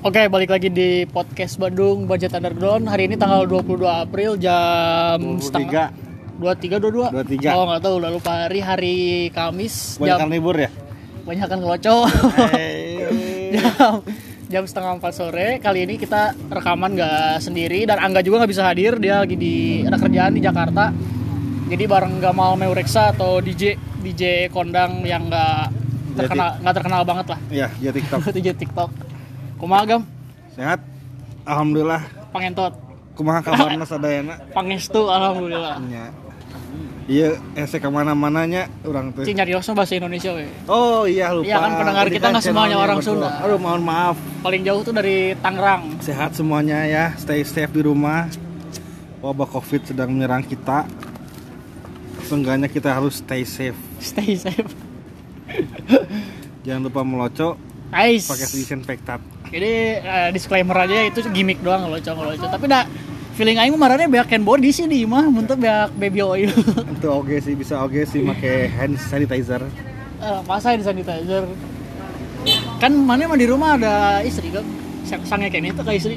Oke, balik lagi di podcast Bandung Budget Underground. Hari ini tanggal 22 April jam setengah 23 22 23. Oh, nggak tahu udah lupa hari hari Kamis Banyak jam libur ya? banyak kan ngeloco. Jam jam setengah empat sore. Kali ini kita rekaman nggak sendiri dan Angga juga nggak bisa hadir. Dia lagi di ada kerjaan di Jakarta. Jadi bareng Gamal Meureksa atau DJ DJ kondang yang nggak terkenal nggak terkenal banget lah. Iya, dia TikTok. DJ TikTok. Kumaha Gam? Sehat? Alhamdulillah. Pangentot. Kumaha kabarna sadayana? Pangestu alhamdulillah. Nya. Iya, ese ke mana-mananya orang tuh. Cing nyariosna bahasa Indonesia we. Oh iya lupa. Iya kan, pendengar kita nggak semuanya orang betul. Sunda. Aduh mohon maaf. Paling jauh tuh dari Tangerang. Sehat semuanya ya. Stay safe di rumah. Wabah covid sedang menyerang kita. Seenggaknya kita harus stay safe. Stay safe. Jangan lupa melocok Guys. pakai disinfektan. Jadi eh, disclaimer aja itu gimmick doang ngeloco ngeloco. Tapi dah feeling aing mah marahnya beak hand body sih di mah untuk beak baby oil. Itu oke sih bisa oke sih pakai hand sanitizer. Eh, Masa hand sanitizer. Kan mana mah di rumah ada istri kan. Sang- Sangnya kayak itu ke istri.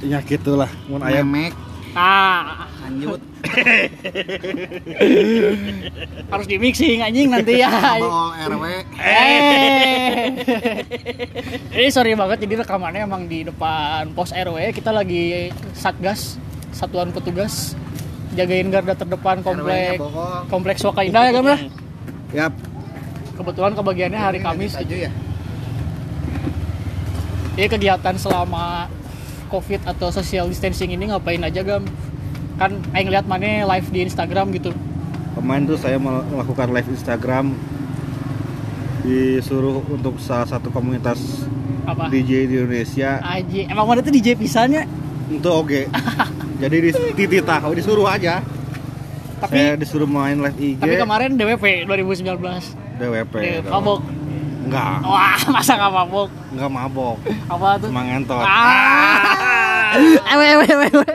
Ya gitulah. Mun ayam Memek, Ah, lanjut. harus di mixing anjing nanti ya. Bawa RW. Eh. Ini sorry banget jadi rekamannya emang di depan pos RW kita lagi satgas satuan petugas jagain garda terdepan komplek kompleks Wakaindah ya Gam ya? Yap, Kebetulan kebagiannya hari Kamis. aja ya. Ini kegiatan selama COVID atau social distancing ini ngapain aja Gam? Kan aing lihat mana live di Instagram gitu. kemarin tuh saya mel- melakukan live Instagram disuruh untuk salah satu komunitas Apa? DJ di Indonesia Aji, emang mana tuh DJ pisannya? untuk oke. Jadi di tititah, disuruh aja. Tapi saya disuruh main live IG tapi kemarin DWP 2019. DWP. Dong. mabok. Enggak, Wah, masa nggak mabok? enggak mabok. Apa tuh? Cuma ngentot. Ah. Ewe, ewe, ewe,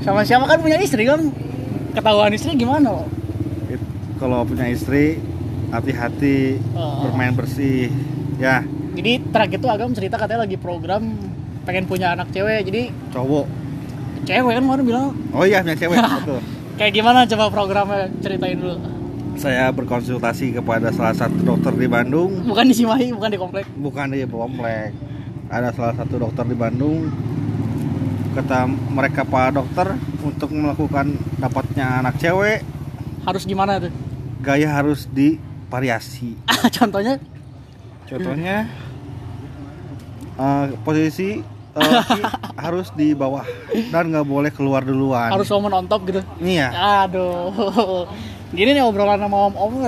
Sama siapa kan punya istri kan? Ketahuan istri gimana? lo? Kalau punya istri hati-hati Oh. bermain bersih. Ya, Jadi terakhir tuh Agam cerita katanya lagi program pengen punya anak cewek. Jadi cowok. cewek kan kemarin bilang Oh iya, punya cewek. betul. kayak gimana coba programnya ceritain dulu. Saya berkonsultasi kepada salah satu dokter di Bandung Bukan di Cimahi, bukan di komplek. bukan di komplek ada salah satu dokter di Bandung kata mereka pak dokter untuk melakukan dapatnya anak cewek Harus gimana tuh? gaya harus divariasi. Contohnya? Contohnya? Eh, posisi eh, laki harus di bawah dan nggak boleh keluar duluan. Harus woman on top gitu. iya. Aduh. Gini nih obrolan sama om-om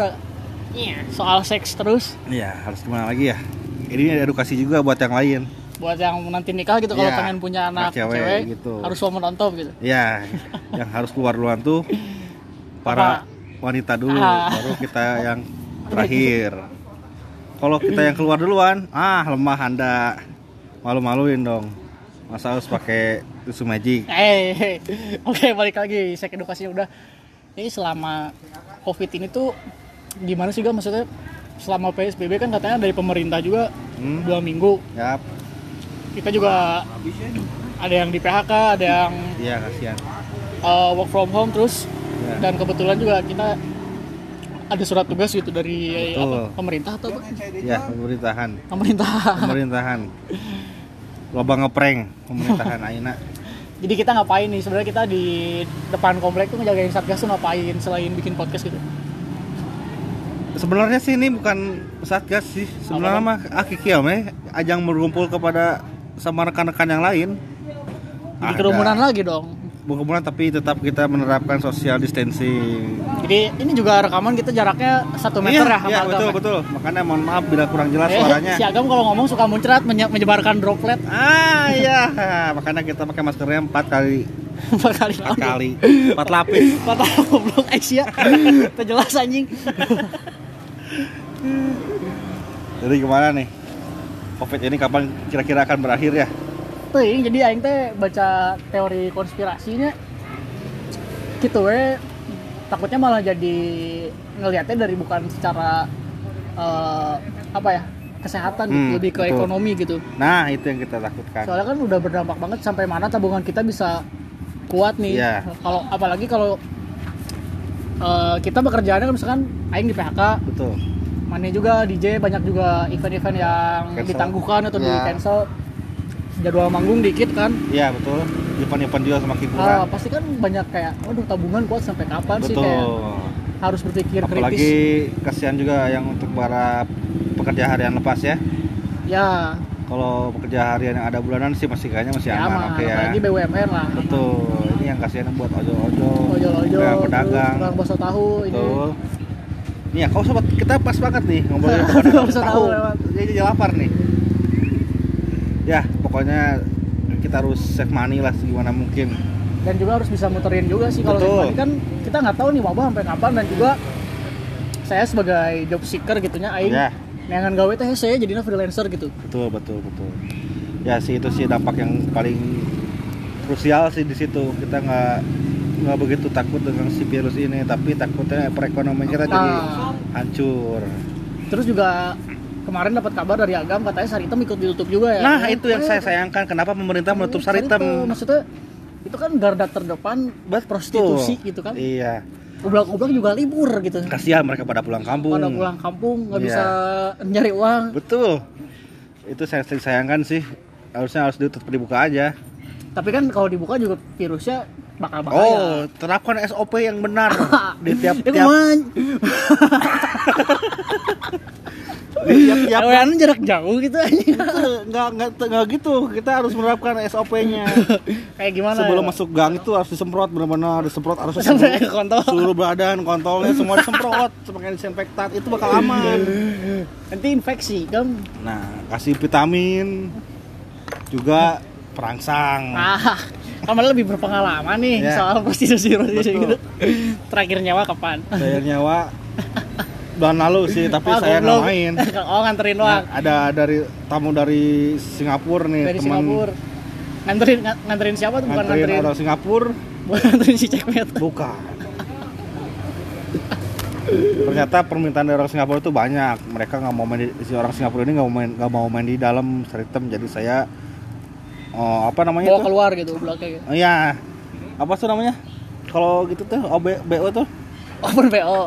Iya, soal seks terus? Iya harus gimana lagi ya? Ini ada edukasi juga buat yang lain buat yang nanti nikah gitu kalau Iya, pengen punya anak cewek, cewek, gitu. harus woman on top gitu. ya yang harus keluar duluan tuh para wanita dulu Ah. baru kita yang terakhir kalau kita yang keluar duluan ah lemah anda malu-maluin dong masa harus pakai tisu magic Eh, hey. oke balik lagi seks edukasinya udah. Ini selama covid ini tuh gimana sih gak maksudnya selama PSBB kan katanya dari pemerintah juga Hmm. dua minggu Yap, kita juga ada yang di PHK ada yang iya kasihan. uh, work from home terus. Ya. dan kebetulan juga kita ada surat tugas gitu dari Betul. apa, pemerintah atau apa? ya pemerintahan. Pemerintah pemerintahan. Loba ngeprank pemerintahan Aina. Jadi kita ngapain nih? Sebenarnya kita di depan komplek tuh ngejagain satgas tuh ngapain selain bikin podcast gitu? Sebenarnya sih ini bukan satgas sih. Sebenarnya mah akikiam ya ajang berkumpul kepada sama rekan-rekan yang lain jadi Ada. kerumunan lagi dong berkemudian tapi tetap kita menerapkan social distancing. jadi ini juga rekaman kita jaraknya satu meter ya sama iya, Agam betul ya? betul. Makanya mohon maaf bila kurang jelas Eh, suaranya. si Agam kalau ngomong suka muncrat menye- menyebarkan droplet Ah iya, makanya kita pakai maskernya empat kali, empat kali empat kali, empat lapis. patah goblok Aisyah terjelas anjing Jadi gimana nih? Covid ini kapan kira-kira akan berakhir ya? Teuing, jadi aing teh baca teori konspirasinya gitu we takutnya malah jadi ngelihatnya dari bukan secara eh, apa ya kesehatan gitu, Hmm, lebih ke betul. ekonomi gitu Nah, itu yang kita takutkan. soalnya kan udah berdampak banget sampai mana tabungan kita bisa kuat nih Iya. kalau apalagi kalau eh, kita bekerjaannya kan misalkan aing di PHK Betul. Mane juga DJ banyak juga event-event yang Cancel. ditangguhkan atau di Iya. cancel jadwal manggung dikit kan Iya, betul. Event-event juga semakin kurang. Ah, pasti kan banyak kayak waduh tabungan kuat sampai kapan sih betul. kayak harus berpikir Apalagi kritis kasihan juga yang untuk para pekerja harian lepas ya. ya Kalau pekerja harian yang ada bulanan sih masih kayaknya masih ya aman oke ya. apalagi BUMN lah Betul. Ini yang kasihan buat ojol-ojol kayak pedagang. tukang bakso tahu ini Betul. Nih ya, kau sobat kita pas banget nih usah tahu. tahu lewat. Jadi jadi lapar nih. Ya, pokoknya kita harus save money lah segimana mungkin. dan juga harus bisa muterin juga sih kalau tadi kan kita nggak tahu nih wabah sampai kapan dan juga saya sebagai job seeker gitunya aing Ya, neangan gawe teh saya jadinya freelancer gitu betul betul betul. Ya sih itu sih dampak yang paling krusial sih di situ. Kita nggak nggak begitu takut dengan si virus ini, tapi takutnya perekonomian kita jadi Nah. hancur. terus juga kemarin dapat kabar dari agam katanya Saritem ikut ditutup juga ya Nah itu yang Eh, saya sayangkan. Kenapa pemerintah menutup Saritem? maksudnya itu kan garda terdepan Betul. prostitusi gitu kan Iya. ublak-ublak juga libur gitu Kasihan mereka pada pulang kampung. pada pulang kampung nggak Iya. bisa nyari uang Betul. Itu saya sayangkan sih. Harusnya harus ditutup dibuka aja. Tapi kan kalau dibuka juga virusnya bakal bahaya Oh, terapkan SOP yang benar di tiap tiap kumaha? di tiap tiap Awean jarak jauh gitu aja. nggak nggak nggak gitu. Kita harus menerapkan SOP-nya. Kayak gimana? Sebelum ya? masuk gang itu harus disemprot benar-benar disemprot harus sampai kontol. seluruh badan kontolnya semua disemprot pakai disinfektan itu bakal aman. Nanti infeksi kan. Nah, kasih vitamin juga perangsang. Ah, kamu lebih berpengalaman nih Ya. soal prostitusi prostitusi Betul. gitu. Terakhir nyawa kapan? Bayar nyawa bulan lalu sih, tapi Ah, saya main. oh nganterin Nah, doang ada dari tamu dari Singapura nih, dari teman Singapura. Nganterin nga- nganterin siapa tuh? Bukan nganterin nganterin. orang Singapura, Bukan nganterin si Cekmet. bukan. Ternyata permintaan dari orang Singapura itu banyak. Mereka nggak mau main di, si orang Singapura ini nggak mau main nggak mau main di dalam Seritem. Jadi saya oh, apa namanya Bawa itu? keluar gitu belakang gitu. Oh, Iya. Apa tuh namanya? Kalau gitu tuh OB BO tuh Open PO.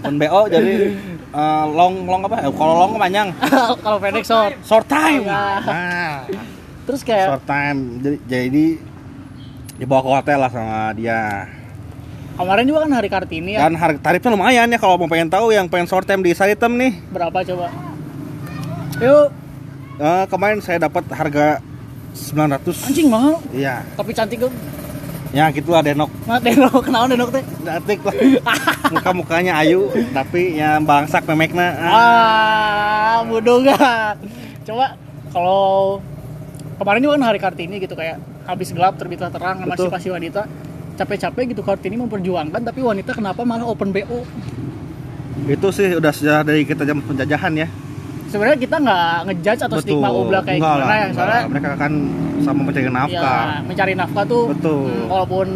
Pun BO jadi eh, long long apa? Eh, Kalau long panjang. Kalau pendek short. Short time. Nah, Terus kayak short time. Jadi, jadi dibawa ke hotel lah sama dia. kemarin juga kan hari Kartini ya. Dan harga tarifnya lumayan ya kalau mau pengen tahu yang pengen short time di Saritem nih. Berapa coba? Yuk, Eh, kemarin saya dapat harga 900. anjing mahal. Iya. Tapi cantik tuh. Ya gitulah Denok. Nah, denok, kenalan denok teh. Cantik lah. Muka-mukanya ayu tapi ya bangsak memekna. Ah. Ah, bodoh gak? Coba kalau kemarin juga kan hari Kartini gitu kayak habis gelap terbitlah terang Betul. emansipasi wanita capek-capek gitu Kartini memperjuangkan tapi wanita kenapa malah open BO Itu sih udah sejarah dari kita zaman penjajahan ya. Sebenarnya kita nggak ngejudge atau stigma obla kayak Enggak gimana lah, ya soalnya mereka kan sama mencari nafkah. ya mencari nafkah tuh Betul. hmm, walaupun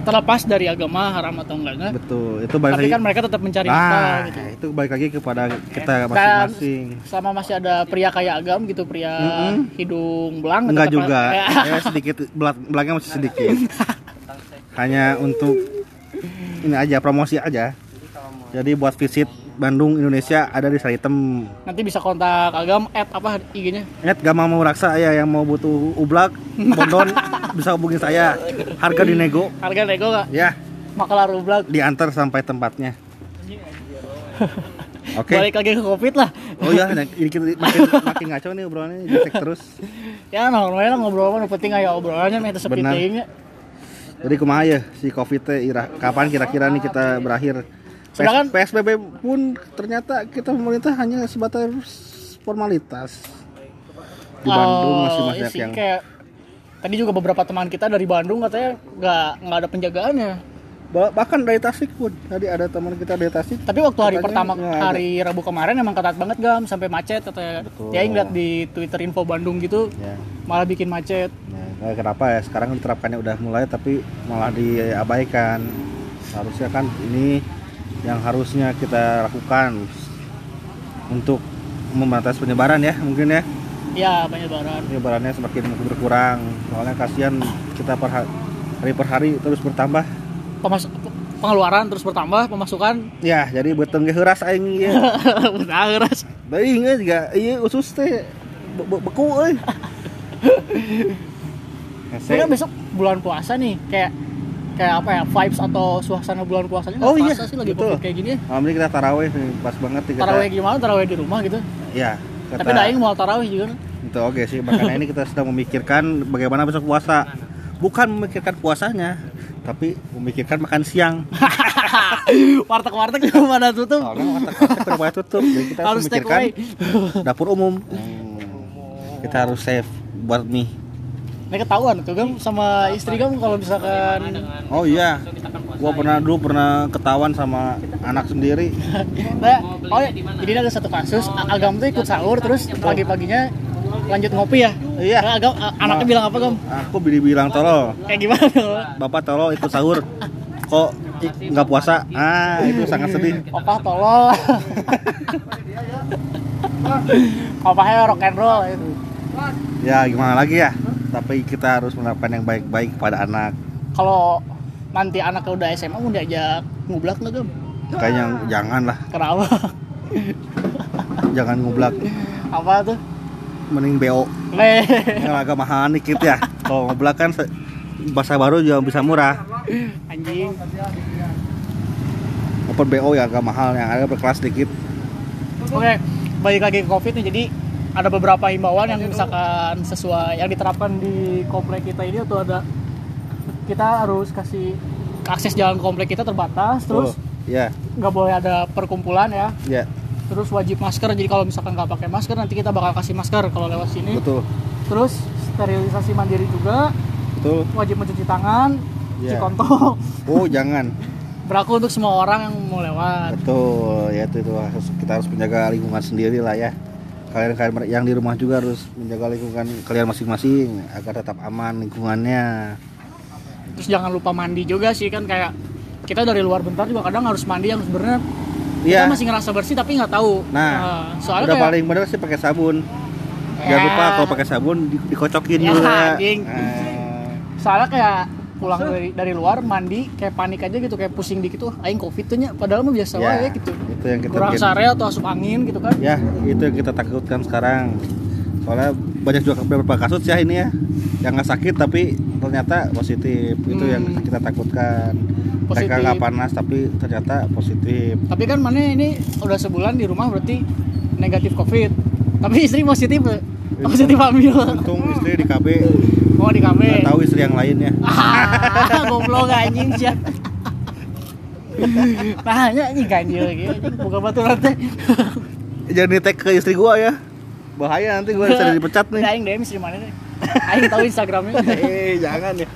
terlepas dari agama haram atau enggaknya Betul. Itu balik tapi lagi. kan mereka tetap mencari nafkah Nah, gitu itu balik lagi kepada kita masing-masing. selama masih ada pria kayak agam gitu pria Mm-mm. hidung belang Enggak juga. Ya. Ya sedikit belakangnya masih sedikit. Hanya untuk ini aja promosi aja. Jadi buat visit Bandung Indonesia ada di Saritem. nanti bisa kontak agam at apa IG-nya Ingat gak mau raksa ya yang mau butuh ublak, bondon bisa hubungi saya. Harga dinego. harga nego nggak Ya, makalar ublak diantar sampai tempatnya. Oke. balik lagi ke covid lah Oh ya, nah, ini kita makin makin ngaco nih obrolannya, gesek terus. ya normalnya lah ngobrol apa penting aja obrolannya Benar. ini Jadi kumaha ya si Covid teh kapan kira-kira nih kita berakhir? Sedangkan- PSBB pun ternyata kita pemerintah hanya sebatas formalitas. Di Bandung masih Oh, banyak iya sih, yang kayak tadi juga beberapa teman kita dari Bandung katanya nggak nggak ada penjagaannya Ba- bahkan dari Tasik pun. Tadi ada teman kita dari Tasik. tapi waktu hari pertama hari Rabu kemarin emang ketat banget gam sampai macet katanya Betul. ya ngeliat di Twitter info Bandung gitu Ya. malah bikin macet Nah, kenapa ya sekarang diterapkannya udah mulai tapi malah diabaikan. Harusnya kan ini yang harusnya kita lakukan untuk membatasi penyebaran ya mungkin ya? Ya penyebaran. Penyebarannya semakin berkurang. Soalnya kasihan kita per ha- hari per hari terus bertambah. Pemas- pengeluaran terus bertambah pemasukan. Ya jadi beteng ge heuras aing udah keras da inget juga iya usus teh. Be- be- beku Hese. Sebenarnya besok bulan puasa nih kayak kayak apa ya vibes atau suasana bulan puasanya Oh iya, sih lagi betul. kayak gini. Alhamdulillah kita taraweh pas banget nih kita. Taraweh gimana? Taraweh di rumah gitu. Ya. Tapi kata- daing mau taraweh juga. Itu oke sih, makanya ini kita sedang memikirkan bagaimana besok puasa. Bukan memikirkan puasanya, tapi memikirkan makan siang. Warteg-warteg juga pada tutup. Soalnya warteg-warteg mulai tutup, jadi kita harus memikirkan dapur umum. Hmm. Kita harus save buat mie. Ini ketahuan tuh kan sama istri kamu kalau misalkan Oh iya, gua pernah dulu pernah ketahuan sama anak sendiri. nah, oh ya, jadi ada satu kasus Agam tuh ikut sahur terus pagi-paginya lanjut ngopi ya. Iya. Nah, Agam anaknya Nah. bilang apa Gam? Aku bilang tolol, Kayak gimana? bapak tolol ikut sahur. Kok nggak puasa? Ah, itu sangat sedih. Opa tolol. Opahnya rock and roll itu. Ya gimana lagi ya? Tapi kita harus melakukan yang baik-baik kepada anak. Kalau nanti anaknya udah SMA mau diajak ngublak nggak Gam? Kayaknya jangan lah, Kenapa? jangan ngublak. apa tuh? Mending BO. Le. Yang agak mahal dikit ya. Kalau ngublak kan bahasa baru juga bisa murah. Anjing. Open BO ya agak mahal, yang ada berkelas dikit. Oke, balik lagi ke Covid nih. Jadi ada beberapa himbauan yang misalkan sesuai yang diterapkan di komplek kita ini atau ada kita harus kasih akses jalan komplek kita terbatas terus Oh, ya, nggak boleh ada perkumpulan ya ya, terus wajib masker jadi kalau misalkan nggak pakai masker nanti kita bakal kasih masker kalau lewat sini betul, terus sterilisasi mandiri juga betul. wajib mencuci tangan cuci Iya. kontol Oh jangan, berlaku untuk semua orang yang mau lewat betul. Ya itu itu kita harus menjaga lingkungan sendiri lah ya. Kalian kalian yang di rumah juga harus menjaga lingkungan kalian masing-masing agar tetap aman lingkungannya. terus jangan lupa mandi juga sih kan kayak kita dari luar bentar juga kadang harus mandi yang sebenarnya Iya. kita masih ngerasa bersih tapi nggak tahu Nah, soalnya udah kayak paling bener sih pakai sabun. Ya. Jangan lupa kalau pakai sabun di- dikocokin Ya, juga. Nah, soalnya kayak pulang dari dari luar mandi kayak panik aja gitu kayak pusing dikit tuh aing covid tuh nya padahal mah biasa ya, wae gitu Itu yang kita kurang bikin- sare atau asup angin gitu kan Ya, itu yang kita takutkan sekarang. Soalnya banyak juga beberapa kasus ya ini ya yang nggak sakit tapi ternyata positif. Itu yang Hmm. kita takutkan. Mereka Positif. nggak panas tapi ternyata positif. tapi kan mana ini udah sebulan di rumah berarti negatif covid tapi istri positif positif hamil Untung istri di KB mau di KB nggak tahu istri yang lainnya. ah goblok anjing sih hanya anjing ganjil gitu anjing buka batu nanti Jangan di tag ke istri gua ya. Bahaya nanti gua bisa dipecat nih. aing DM istri mana nih aing tahu instagramnya Eh, jangan ya.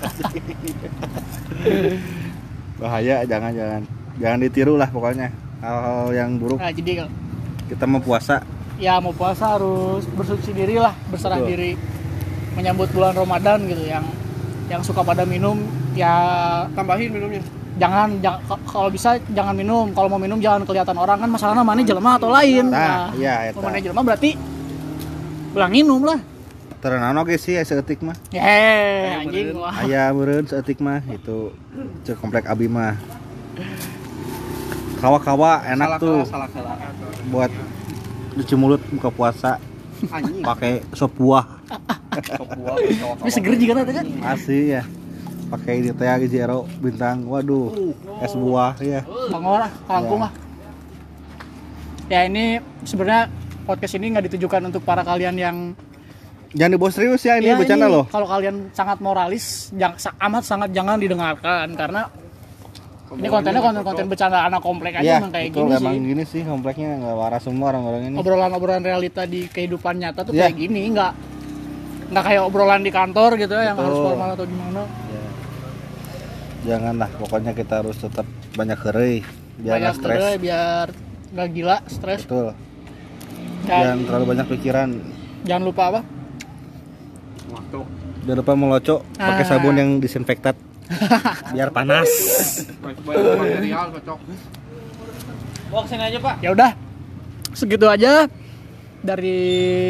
Bahaya, jangan jangan. Jangan ditiru lah pokoknya. Hal-hal yang buruk nah jadi kalau kita mau puasa. ya mau puasa harus bersuci diri lah berserah Betul. diri menyambut bulan Ramadan gitu yang yang suka pada minum ya tambahin minumnya jangan jang- kalau bisa jangan minum kalau mau minum jangan kelihatan orang kan masalahnya mana jelema atau lain Nah, iya, eta. mana jelema berarti belang minum lah Terenan oke sih seetik mah. Yeay, anjing wah. Aya meureun seetik mah itu cek komplek abi mah. Kawa-kawa enak tuh salah salah buat cuci mulut buka puasa anjing pakai sop buah. Tapi seger juga tadi kan. Asli ya. Pakai ini teh zero bintang. Waduh, es buah ya. Bangor lah, kampung Ya. lah. Ya ini sebenarnya podcast ini nggak ditujukan untuk para kalian yang Jangan dibawa serius ya ini Ya, bercanda loh. Kalau kalian sangat moralis, jang, sa- amat sangat jangan didengarkan karena ini kontennya konten-konten bercanda anak komplek aja Ya, emang kayak betul, gini emang sih. gini sih kompleknya nggak waras semua orang-orang ini. Obrolan-obrolan realita di kehidupan nyata tuh Ya. kayak gini, nggak nggak kayak obrolan di kantor gitu ya yang harus formal atau gimana. Ya. Janganlah, pokoknya kita harus tetap banyak kerei biar Banyak nggak stres. biar nggak gila, stres. Betul. Dan Jangan terlalu banyak pikiran. jangan lupa apa? waktu Jangan lupa melocok pakai Ah. sabun yang disinfektan biar panas. banyak material cocok Ya udah, segitu aja. Dari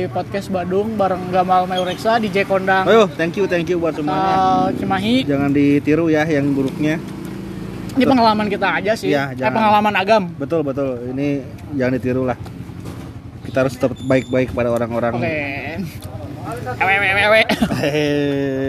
podcast Badung bareng Gamal Meureksa DJ Kondang Ayo, thank you, thank you buat semuanya. uh, Cimahi. Jangan ditiru ya yang buruknya. Ini pengalaman kita aja sih. Iya, eh, pengalaman agam. Betul, betul. Ini jangan ditiru lah. Kita harus tetap baik-baik pada orang-orang. Oke. Ewe ewe ewe.